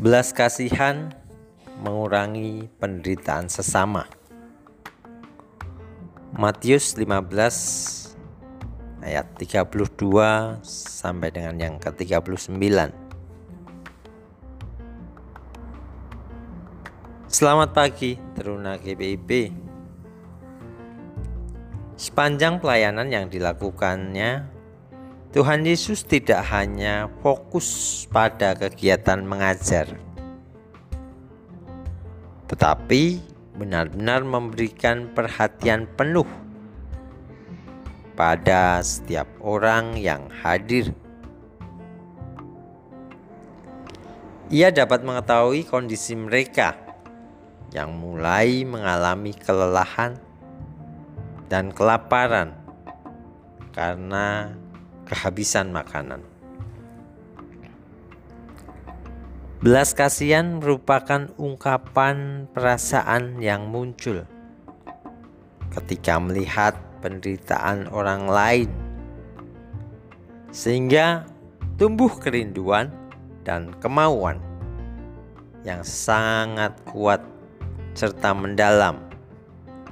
Belas kasihan mengurangi penderitaan sesama. Matius 15 ayat 32 sampai dengan yang ke-39. Selamat pagi, Teruna GPIB. Sepanjang pelayanan yang dilakukannya, Tuhan Yesus tidak hanya fokus pada kegiatan mengajar, tetapi benar-benar memberikan perhatian penuh pada setiap orang yang hadir. Ia dapat mengetahui kondisi mereka yang mulai mengalami kelelahan dan kelaparan karena kehabisan makanan. Belas kasihan merupakan ungkapan perasaan yang muncul ketika melihat penderitaan orang lain, sehingga tumbuh kerinduan dan kemauan yang sangat kuat serta mendalam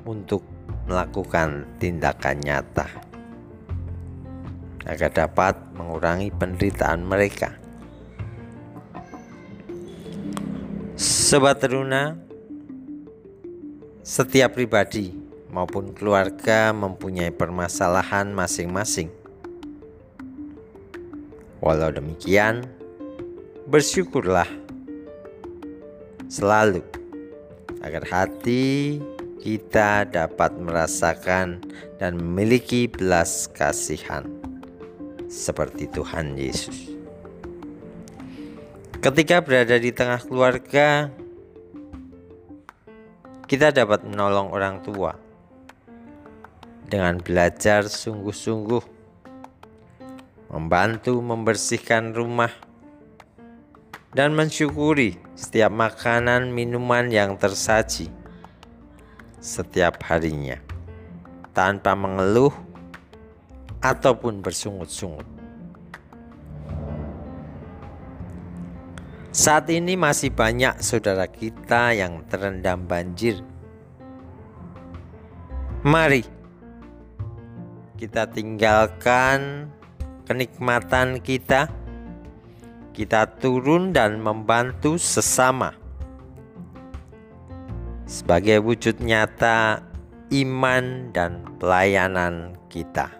untuk melakukan tindakan nyata agar dapat mengurangi penderitaan mereka. Sobat Teruna, setiap pribadi maupun keluarga mempunyai permasalahan masing-masing. Walau demikian, bersyukurlah selalu agar hati kita dapat merasakan dan memiliki belas kasihan seperti Tuhan Yesus. Ketika berada di tengah keluarga, kita dapat menolong orang tua dengan belajar sungguh-sungguh, membantu membersihkan rumah, dan mensyukuri setiap makanan minuman yang tersaji setiap harinya tanpa mengeluh ataupun bersungut-sungut. Saat ini masih banyak saudara kita yang terendam banjir. Mari kita tinggalkan kenikmatan kita. Kita turun dan membantu sesama sebagai wujud nyata iman dan pelayanan kita.